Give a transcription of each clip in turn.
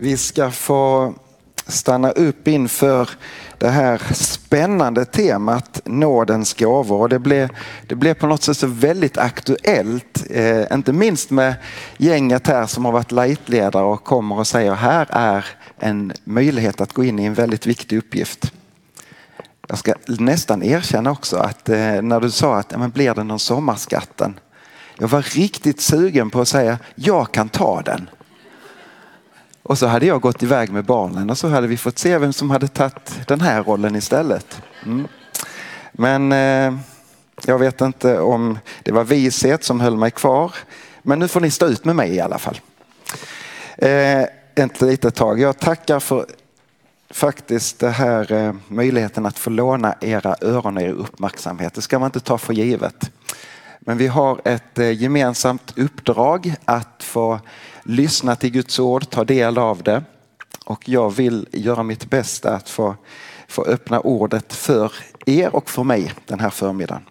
Vi ska få stanna upp inför det här spännande temat nådens gåvor. Och det, blev, det blev på något sätt så väldigt aktuellt, eh, inte minst med gänget här som har varit lightledare och kommer och säger här är en möjlighet att gå in i en väldigt viktig uppgift. Jag ska nästan erkänna också att eh, när du sa att men blir det någon sommarskatten? Jag var riktigt sugen på att säga jag kan ta den. Och så hade jag gått iväg med barnen och så hade vi fått se vem som hade tagit den här rollen istället. Mm. Men eh, jag vet inte om det var vishet som höll mig kvar. Men nu får ni stå ut med mig i alla fall. Eh, ett litet tag. Jag tackar för faktiskt det här eh, möjligheten att få låna era öron och er uppmärksamhet. Det ska man inte ta för givet. Men vi har ett eh, gemensamt uppdrag att få lyssna till Guds ord, ta del av det. Och jag vill göra mitt bästa att få, få öppna ordet för er och för mig den här förmiddagen.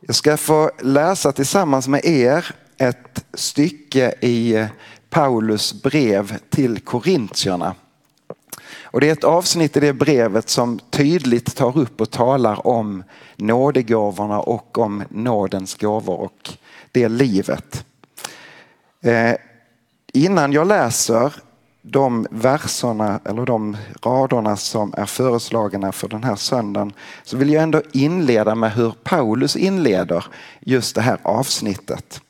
Jag ska få läsa tillsammans med er ett stycke i eh, Paulus brev till korintierna. Och det är ett avsnitt i det brevet som tydligt tar upp och talar om nådegåvorna och om nådens gåvor och det livet. Eh, innan jag läser de verserna eller de raderna som är föreslagna för den här söndagen så vill jag ändå inleda med hur Paulus inleder just det här avsnittet.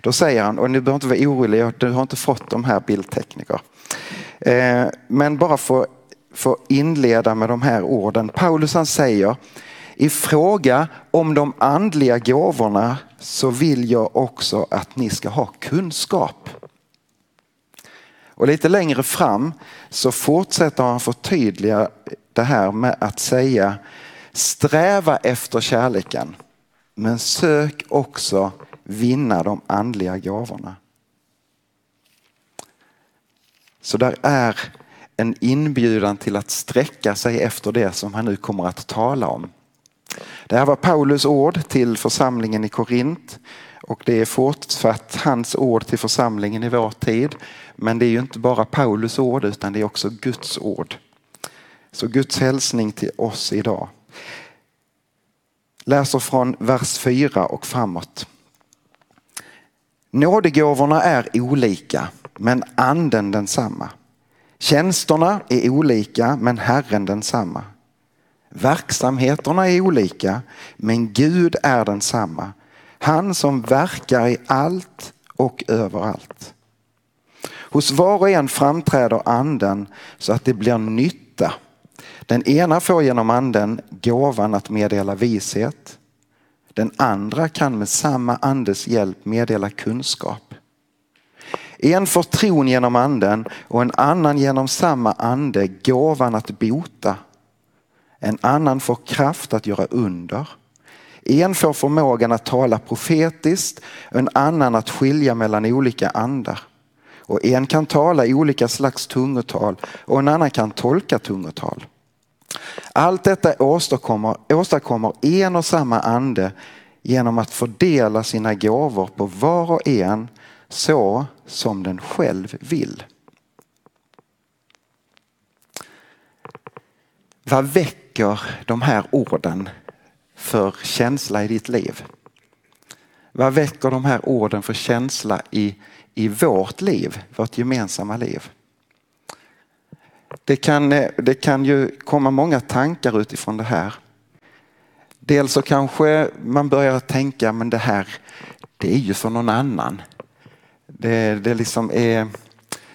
Då säger han, och ni behöver inte vara oroliga, du har inte fått de här bildtekniker. Eh, men bara för få inleda med de här orden. Paulus han säger, i fråga om de andliga gåvorna så vill jag också att ni ska ha kunskap. Och lite längre fram så fortsätter han förtydliga det här med att säga sträva efter kärleken men sök också vinna de andliga gåvorna. Så där är en inbjudan till att sträcka sig efter det som han nu kommer att tala om. Det här var Paulus ord till församlingen i Korint och det är fortsatt hans ord till församlingen i vår tid. Men det är ju inte bara Paulus ord utan det är också Guds ord. Så Guds hälsning till oss idag. Läser från vers 4 och framåt. Nådegåvorna är olika men anden densamma. Tjänsterna är olika men Herren densamma. Verksamheterna är olika men Gud är densamma. Han som verkar i allt och överallt. Hos var och en framträder anden så att det blir nytta. Den ena får genom anden gåvan att meddela vishet. Den andra kan med samma andes hjälp meddela kunskap. En får tron genom anden och en annan genom samma ande gåvan att bota. En annan får kraft att göra under. En får förmågan att tala profetiskt, en annan att skilja mellan olika andar. Och en kan tala i olika slags tungotal och en annan kan tolka tungotal. Allt detta åstadkommer, åstadkommer en och samma ande genom att fördela sina gåvor på var och en så som den själv vill. Vad väcker de här orden för känsla i ditt liv? Vad väcker de här orden för känsla i, i vårt liv, vårt gemensamma liv? Det kan, det kan ju komma många tankar utifrån det här. Dels så kanske man börjar tänka, men det här, det är ju för någon annan. Det, det, liksom är,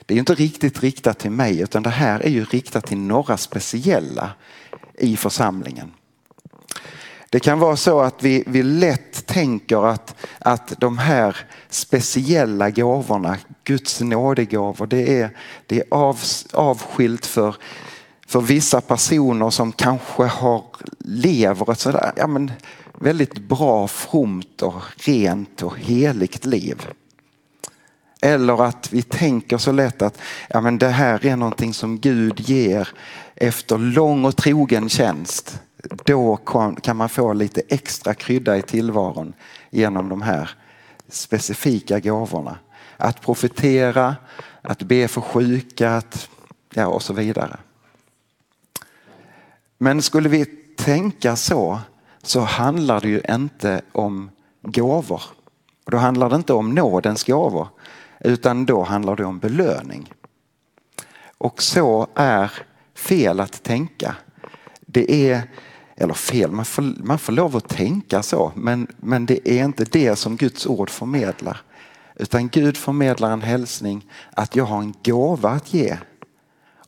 det är inte riktigt riktat till mig utan det här är ju riktat till några speciella i församlingen. Det kan vara så att vi, vi lätt tänker att, att de här speciella gåvorna, Guds nådegåvor, det är, det är av, avskilt för, för vissa personer som kanske har, lever ett sådär, ja men, väldigt bra, fromt och rent och heligt liv. Eller att vi tänker så lätt att ja, men det här är någonting som Gud ger efter lång och trogen tjänst. Då kan man få lite extra krydda i tillvaron genom de här specifika gåvorna. Att profetera, att be för sjuka att, ja, och så vidare. Men skulle vi tänka så så handlar det ju inte om gåvor. Då handlar det inte om nådens gåvor utan då handlar det om belöning. Och så är fel att tänka. Det är, eller fel, man får, man får lov att tänka så men, men det är inte det som Guds ord förmedlar. Utan Gud förmedlar en hälsning att jag har en gåva att ge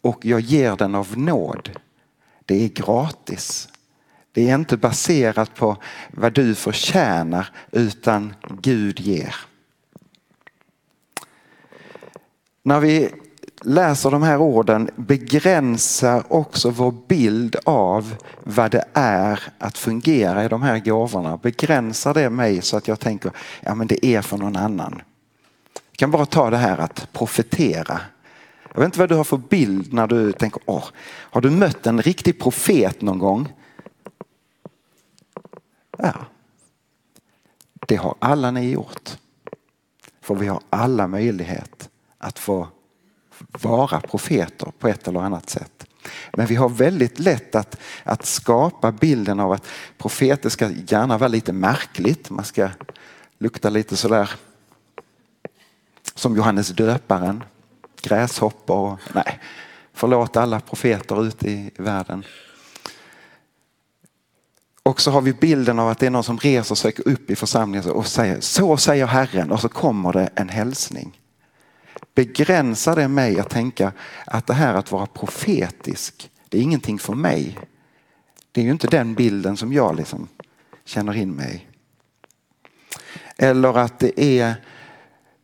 och jag ger den av nåd. Det är gratis. Det är inte baserat på vad du förtjänar utan Gud ger. När vi läser de här orden begränsar också vår bild av vad det är att fungera i de här gåvorna. Begränsar det mig så att jag tänker ja men det är för någon annan. Jag kan bara ta det här att profetera. Jag vet inte vad du har för bild när du tänker, åh, har du mött en riktig profet någon gång? Ja, det har alla ni gjort. För vi har alla möjlighet att få vara profeter på ett eller annat sätt. Men vi har väldigt lätt att, att skapa bilden av att profeter ska gärna vara lite märkligt. Man ska lukta lite sådär som Johannes döparen, gräshoppor och nej, förlåt alla profeter ute i världen. Och så har vi bilden av att det är någon som reser sig upp i församlingen och säger så säger Herren och så kommer det en hälsning. Begränsar det mig att tänka att det här att vara profetisk, det är ingenting för mig. Det är ju inte den bilden som jag liksom känner in mig i. Eller att det är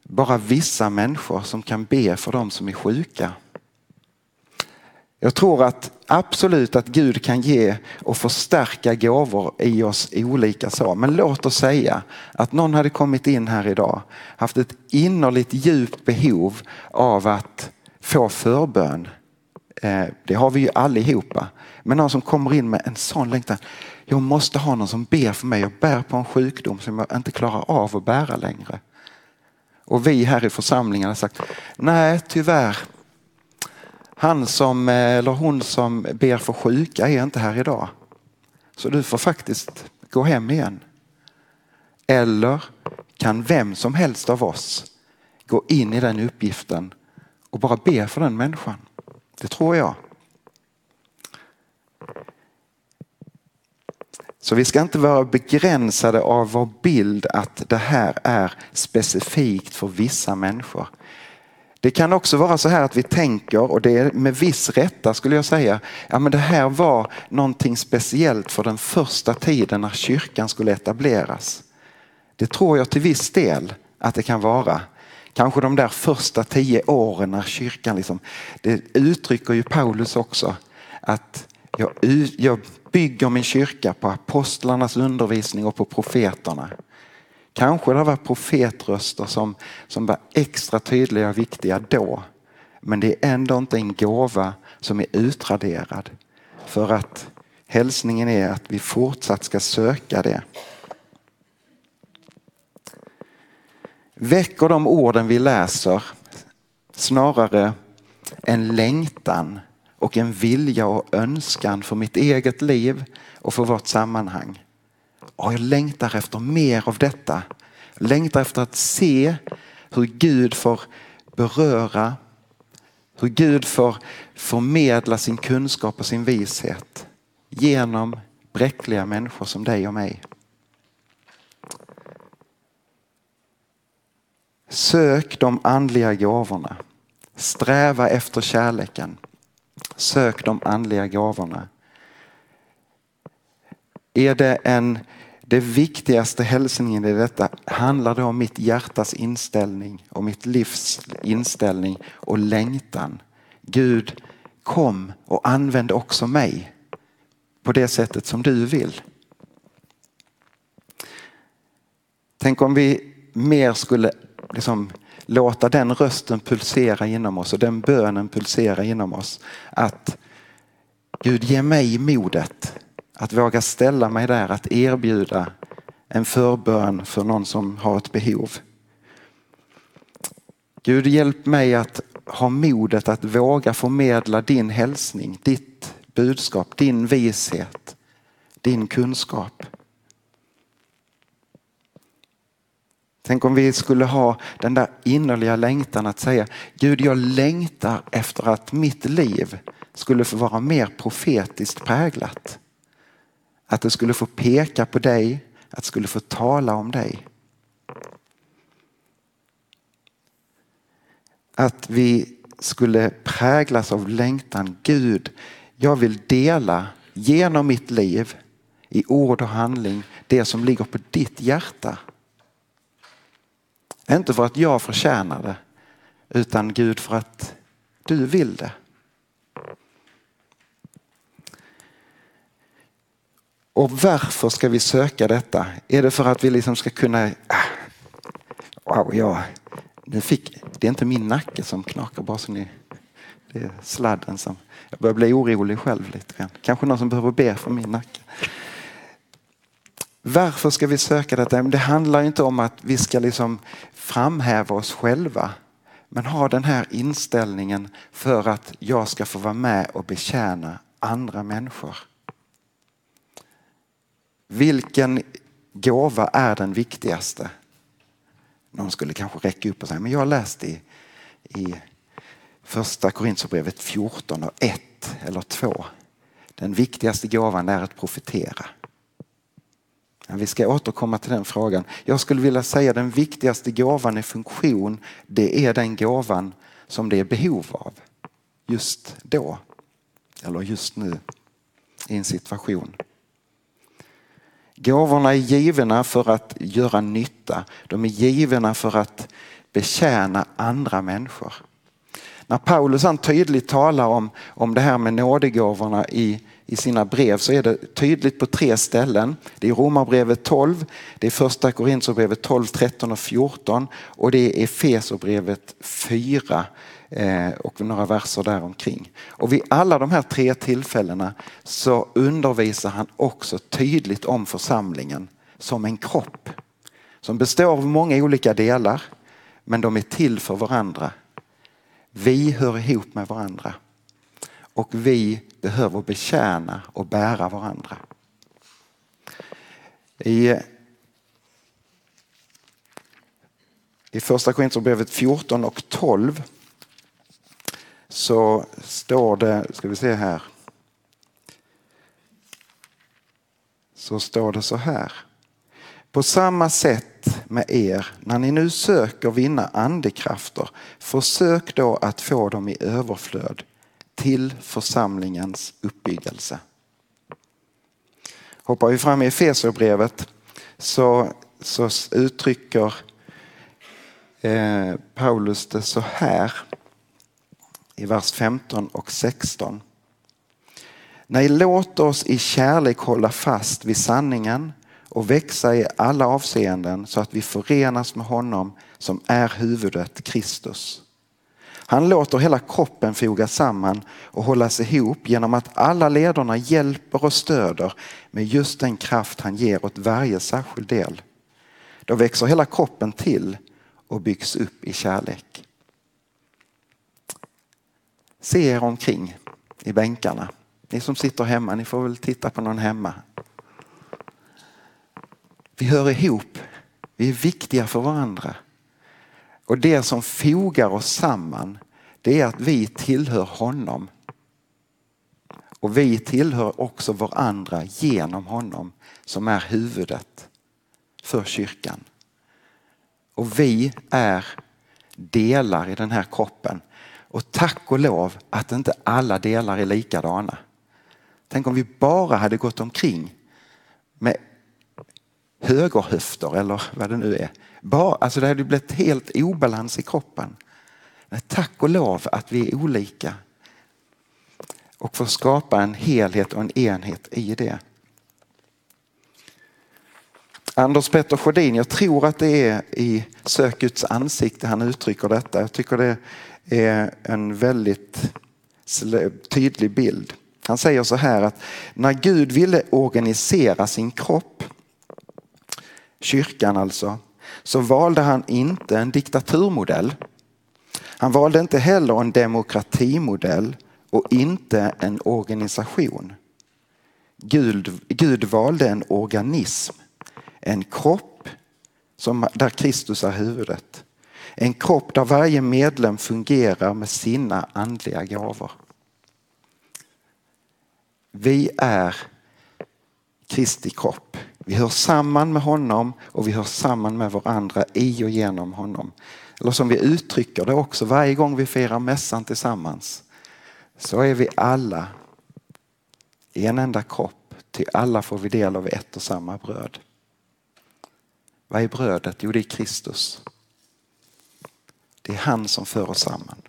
bara vissa människor som kan be för de som är sjuka. Jag tror att absolut att Gud kan ge och förstärka gåvor i oss i olika så. Men låt oss säga att någon hade kommit in här idag, haft ett innerligt djupt behov av att få förbön. Eh, det har vi ju allihopa. Men någon som kommer in med en sån längtan. Jag måste ha någon som ber för mig. Jag bär på en sjukdom som jag inte klarar av att bära längre. Och vi här i församlingen har sagt, nej tyvärr, han som, eh, eller hon som ber för sjuka är inte här idag. Så du får faktiskt gå hem igen. Eller kan vem som helst av oss gå in i den uppgiften och bara be för den människan. Det tror jag. Så vi ska inte vara begränsade av vår bild att det här är specifikt för vissa människor. Det kan också vara så här att vi tänker, och det är med viss rätta skulle jag säga, ja men det här var någonting speciellt för den första tiden när kyrkan skulle etableras. Det tror jag till viss del att det kan vara. Kanske de där första tio åren när kyrkan, liksom, det uttrycker ju Paulus också, att jag, jag bygger min kyrka på apostlarnas undervisning och på profeterna. Kanske det var profetröster som, som var extra tydliga och viktiga då. Men det är ändå inte en gåva som är utraderad. För att hälsningen är att vi fortsatt ska söka det. Väcker de orden vi läser snarare en längtan och en vilja och önskan för mitt eget liv och för vårt sammanhang? Och jag längtar efter mer av detta. Jag längtar efter att se hur Gud får beröra, hur Gud får förmedla sin kunskap och sin vishet genom bräckliga människor som dig och mig. Sök de andliga gåvorna. Sträva efter kärleken. Sök de andliga gåvorna. Är det en, det viktigaste hälsningen i detta, handlar om mitt hjärtas inställning och mitt livs inställning och längtan. Gud, kom och använd också mig på det sättet som du vill. Tänk om vi mer skulle liksom låta den rösten pulsera inom oss och den bönen pulsera inom oss. Att Gud ge mig modet att våga ställa mig där, att erbjuda en förbön för någon som har ett behov. Gud hjälp mig att ha modet att våga förmedla din hälsning, ditt budskap, din vishet, din kunskap. Tänk om vi skulle ha den där innerliga längtan att säga Gud jag längtar efter att mitt liv skulle få vara mer profetiskt präglat. Att det skulle få peka på dig, att det skulle få tala om dig. Att vi skulle präglas av längtan. Gud, jag vill dela genom mitt liv i ord och handling det som ligger på ditt hjärta. Inte för att jag förtjänar det utan Gud för att du vill det. Och varför ska vi söka detta? Är det för att vi liksom ska kunna... Ah, wow, ja, nu fick, det är inte min nacke som knakar bara så ni... Det är sladden som... Jag börjar bli orolig själv lite grann. Kanske någon som behöver be för min nacke. Varför ska vi söka detta? Det handlar inte om att vi ska liksom framhäva oss själva. Men ha den här inställningen för att jag ska få vara med och betjäna andra människor. Vilken gåva är den viktigaste? Någon skulle kanske räcka upp och säga, men jag har läst i, i första Korinthierbrevet 14 och 1 eller 2. Den viktigaste gåvan är att profetera. Vi ska återkomma till den frågan. Jag skulle vilja säga den viktigaste gåvan i funktion, det är den gåvan som det är behov av just då. Eller just nu i en situation. Gåvorna är givna för att göra nytta. De är givna för att betjäna andra människor. När Paulus han tydligt talar om, om det här med nådegåvorna i, i sina brev så är det tydligt på tre ställen. Det är Romarbrevet 12, det är första Korinthierbrevet 12, 13 och 14 och det är Efeserbrevet 4 Eh, och några verser däromkring. Och vid alla de här tre tillfällena så undervisar han också tydligt om församlingen som en kropp som består av många olika delar men de är till för varandra. Vi hör ihop med varandra och vi behöver betjäna och bära varandra. I, i första Korinthierbrevet 14 och 12 så står det, ska vi se här, så står det så här. På samma sätt med er, när ni nu söker vinna andekrafter, försök då att få dem i överflöd till församlingens uppbyggelse. Hoppar vi fram i Efesierbrevet så, så uttrycker eh, Paulus det så här i vers 15 och 16. Nej, låt oss i kärlek hålla fast vid sanningen och växa i alla avseenden så att vi förenas med honom som är huvudet Kristus. Han låter hela kroppen fogas samman och hållas ihop genom att alla lederna hjälper och stöder med just den kraft han ger åt varje särskild del. Då växer hela kroppen till och byggs upp i kärlek. Se er omkring i bänkarna. Ni som sitter hemma, ni får väl titta på någon hemma. Vi hör ihop. Vi är viktiga för varandra. Och det som fogar oss samman det är att vi tillhör honom. Och vi tillhör också varandra genom honom som är huvudet för kyrkan. Och vi är delar i den här kroppen. Och tack och lov att inte alla delar är likadana. Tänk om vi bara hade gått omkring med högerhöfter eller vad det nu är. Bara, alltså det hade blivit helt obalans i kroppen. Men tack och lov att vi är olika och får skapa en helhet och en enhet i det. Anders Petter Sjödin, jag tror att det är i Sök Guds ansikte han uttrycker detta. Jag tycker det är en väldigt tydlig bild. Han säger så här att när Gud ville organisera sin kropp, kyrkan alltså, så valde han inte en diktaturmodell. Han valde inte heller en demokratimodell och inte en organisation. Gud, Gud valde en organism, en kropp som, där Kristus är huvudet. En kropp där varje medlem fungerar med sina andliga gåvor. Vi är Kristi kropp. Vi hör samman med honom och vi hör samman med varandra i och genom honom. Eller som vi uttrycker det också varje gång vi firar mässan tillsammans. Så är vi alla i en enda kropp, till alla får vi del av ett och samma bröd. Vad är brödet? Jo, det är Kristus. Det är han som för oss samman.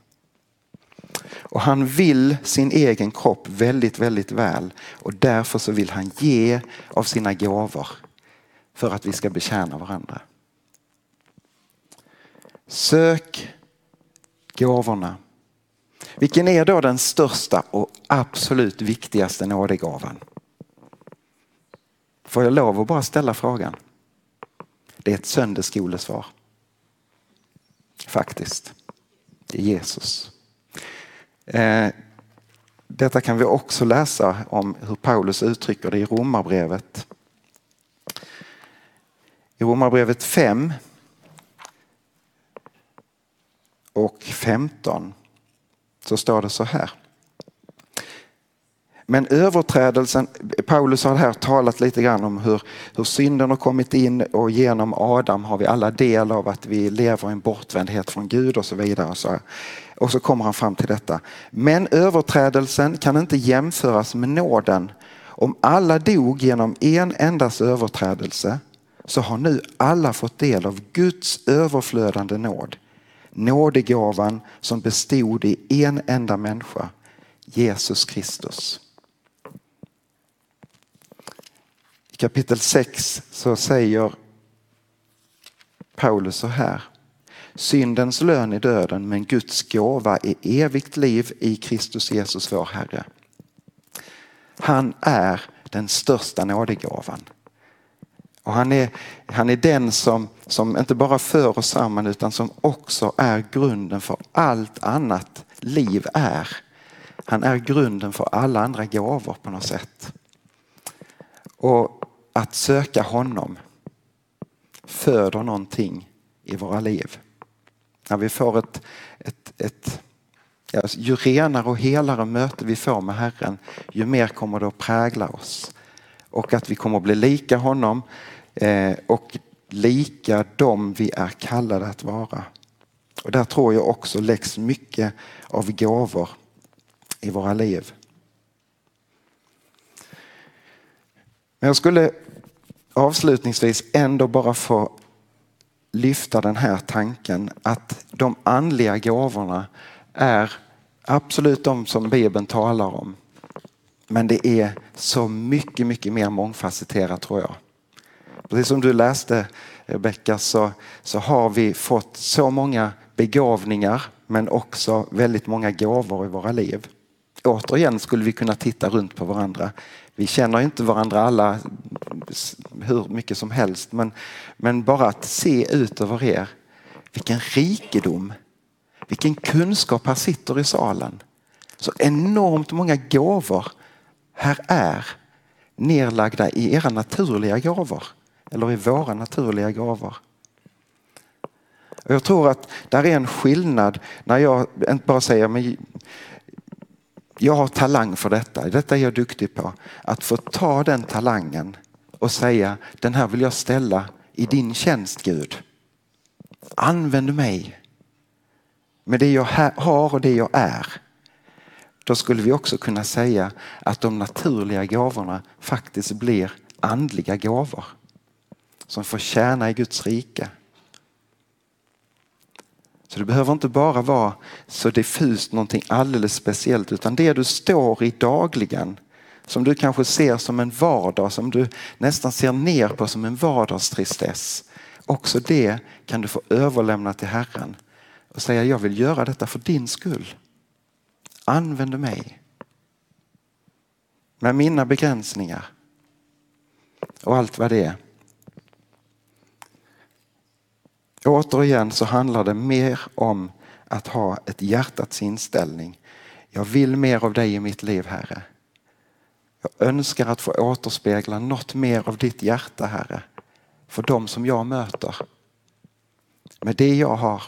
Och han vill sin egen kropp väldigt, väldigt väl och därför så vill han ge av sina gåvor för att vi ska betjäna varandra. Sök gåvorna. Vilken är då den största och absolut viktigaste nådegåvan? Får jag lov att bara ställa frågan? Det är ett sönderskolesvar, Faktiskt. Det är Jesus. Eh, detta kan vi också läsa om hur Paulus uttrycker det i Romarbrevet. I Romarbrevet 5 och 15 så står det så här. Men överträdelsen, Paulus har här talat lite grann om hur, hur synden har kommit in och genom Adam har vi alla del av att vi lever i en bortvändhet från Gud och så vidare. Och så, och så kommer han fram till detta. Men överträdelsen kan inte jämföras med nåden. Om alla dog genom en endas överträdelse så har nu alla fått del av Guds överflödande nåd. Nådegåvan som bestod i en enda människa, Jesus Kristus. I kapitel 6 så säger Paulus så här. Syndens lön är döden men Guds gåva är evigt liv i Kristus Jesus vår Herre. Han är den största nådegåvan. Och han, är, han är den som, som inte bara för oss samman utan som också är grunden för allt annat liv är. Han är grunden för alla andra gåvor på något sätt. Och att söka honom föder någonting i våra liv. När vi får ett, ett, ett ja, ju renare och helare möte vi får med Herren, ju mer kommer det att prägla oss. Och att vi kommer att bli lika honom eh, och lika dem vi är kallade att vara. Och där tror jag också läggs mycket av gåvor i våra liv. Men jag skulle avslutningsvis ändå bara få lyfta den här tanken att de andliga gåvorna är absolut de som Bibeln talar om. Men det är så mycket, mycket mer mångfacetterat tror jag. Precis som du läste Rebecka så, så har vi fått så många begåvningar men också väldigt många gåvor i våra liv. Återigen skulle vi kunna titta runt på varandra. Vi känner inte varandra alla hur mycket som helst men, men bara att se ut över er. Vilken rikedom, vilken kunskap här sitter i salen. Så enormt många gåvor här är nerlagda i era naturliga gåvor eller i våra naturliga gåvor. Jag tror att där är en skillnad när jag inte bara säger men jag har talang för detta, detta är jag duktig på. Att få ta den talangen och säga den här vill jag ställa i din tjänst Gud. Använd mig med det jag har och det jag är. Då skulle vi också kunna säga att de naturliga gåvorna faktiskt blir andliga gåvor som får tjäna i Guds rike. Så det behöver inte bara vara så diffust någonting alldeles speciellt utan det du står i dagligen som du kanske ser som en vardag, som du nästan ser ner på som en vardagstristess. Också det kan du få överlämna till Herren och säga jag vill göra detta för din skull. Använd mig. Med mina begränsningar. Och allt vad det är. Återigen så handlar det mer om att ha ett hjärtats inställning. Jag vill mer av dig i mitt liv Herre. Jag önskar att få återspegla något mer av ditt hjärta Herre. För de som jag möter. Med det jag har.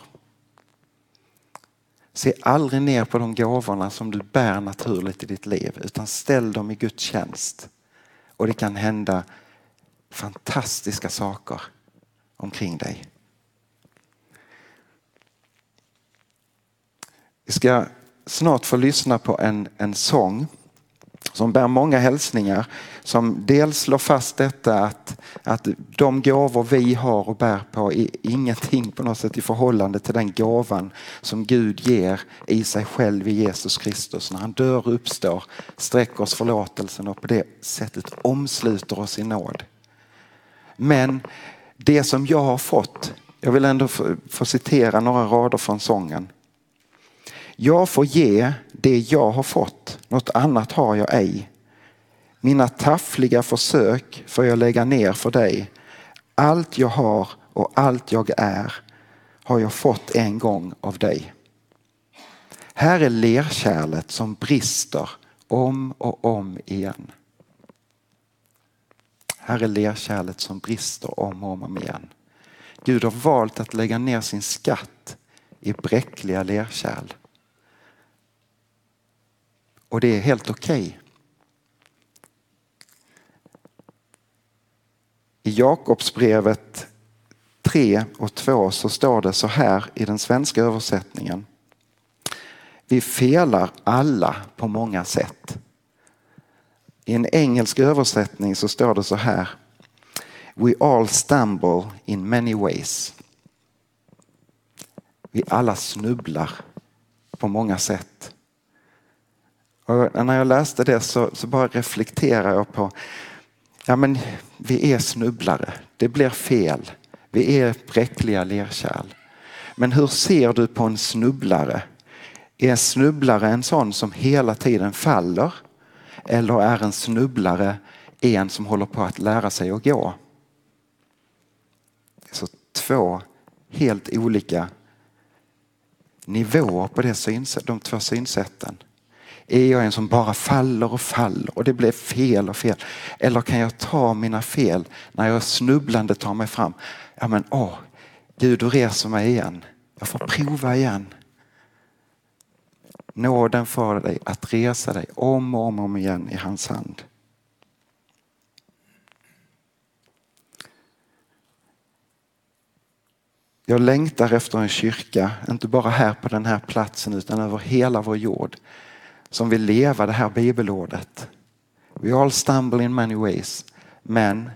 Se aldrig ner på de gåvorna som du bär naturligt i ditt liv utan ställ dem i Guds tjänst. Och det kan hända fantastiska saker omkring dig. Vi ska snart få lyssna på en, en sång som bär många hälsningar som dels slår fast detta att, att de gåvor vi har och bär på är ingenting på något sätt i förhållande till den gåvan som Gud ger i sig själv i Jesus Kristus. När han dör och uppstår, sträcker oss förlåtelsen och på det sättet omsluter oss i nåd. Men det som jag har fått, jag vill ändå få, få citera några rader från sången. Jag får ge det jag har fått, något annat har jag ej. Mina taffliga försök får jag lägga ner för dig. Allt jag har och allt jag är har jag fått en gång av dig. Här är lerkärlet som brister om och om igen. Här är lerkärlet som brister om och om igen. Gud har valt att lägga ner sin skatt i bräckliga lerkärl. Och det är helt okej. Okay. I Jakobsbrevet 3 och 2 så står det så här i den svenska översättningen. Vi felar alla på många sätt. I en engelsk översättning så står det så här. We all stumble in many ways. Vi alla snubblar på många sätt. Och när jag läste det så, så bara reflekterar jag på, ja men vi är snubblare, det blir fel, vi är bräckliga lerkärl. Men hur ser du på en snubblare? Är en snubblare en sån som hela tiden faller? Eller är en snubblare en som håller på att lära sig att gå? Så två helt olika nivåer på det synsätt, de två synsätten. Är jag en som bara faller och faller och det blir fel och fel? Eller kan jag ta mina fel när jag snubblande tar mig fram? Ja men åh, Gud du reser mig igen. Jag får prova igen. Nåden får dig att resa dig om och om, om igen i hans hand. Jag längtar efter en kyrka, inte bara här på den här platsen utan över hela vår jord som vill leva det här bibelordet. We all stumble in many ways. Men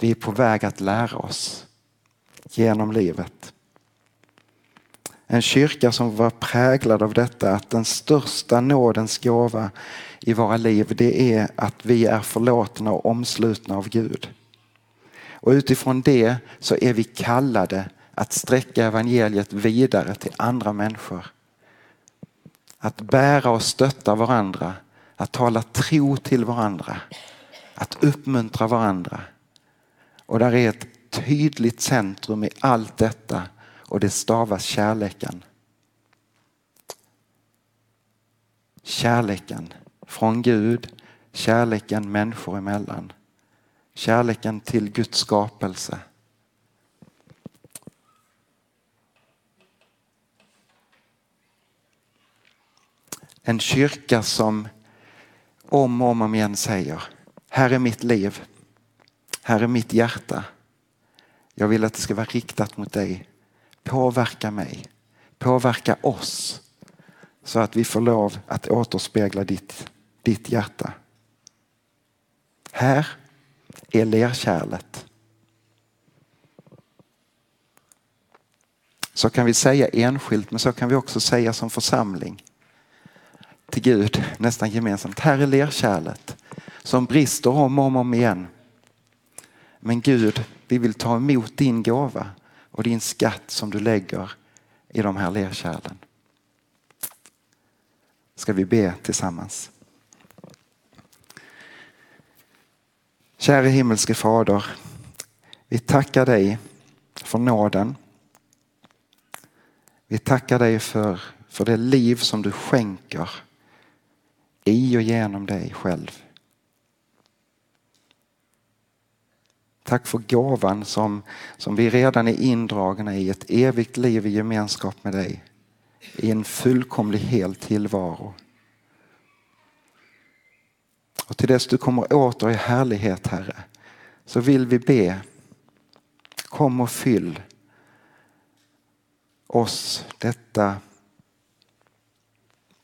vi är på väg att lära oss genom livet. En kyrka som var präglad av detta att den största nådens gåva i våra liv det är att vi är förlåtna och omslutna av Gud. Och utifrån det så är vi kallade att sträcka evangeliet vidare till andra människor. Att bära och stötta varandra, att tala tro till varandra, att uppmuntra varandra. Och där är ett tydligt centrum i allt detta och det stavas kärleken. Kärleken från Gud, kärleken människor emellan. Kärleken till Guds skapelse. En kyrka som om och om igen säger, här är mitt liv, här är mitt hjärta. Jag vill att det ska vara riktat mot dig. Påverka mig, påverka oss så att vi får lov att återspegla ditt, ditt hjärta. Här är lerkärlet. Så kan vi säga enskilt men så kan vi också säga som församling till Gud nästan gemensamt. Här är lerkärlet som brister om och om, om igen. Men Gud, vi vill ta emot din gåva och din skatt som du lägger i de här lerkärlen. Ska vi be tillsammans. Käre himmelske Fader, vi tackar dig för nåden. Vi tackar dig för, för det liv som du skänker i och genom dig själv. Tack för gåvan som, som vi redan är indragna i, ett evigt liv i gemenskap med dig. I en fullkomlig hel tillvaro. Och till dess du kommer åter i härlighet Herre, så vill vi be, kom och fyll oss detta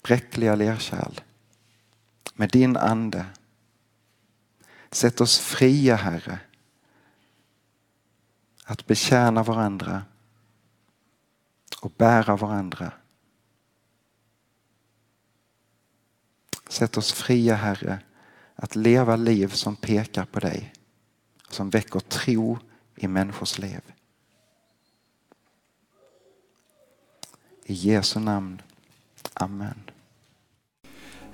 bräckliga lerkärl med din ande. Sätt oss fria Herre att betjäna varandra och bära varandra. Sätt oss fria Herre att leva liv som pekar på dig, som väcker tro i människors liv. I Jesu namn. Amen.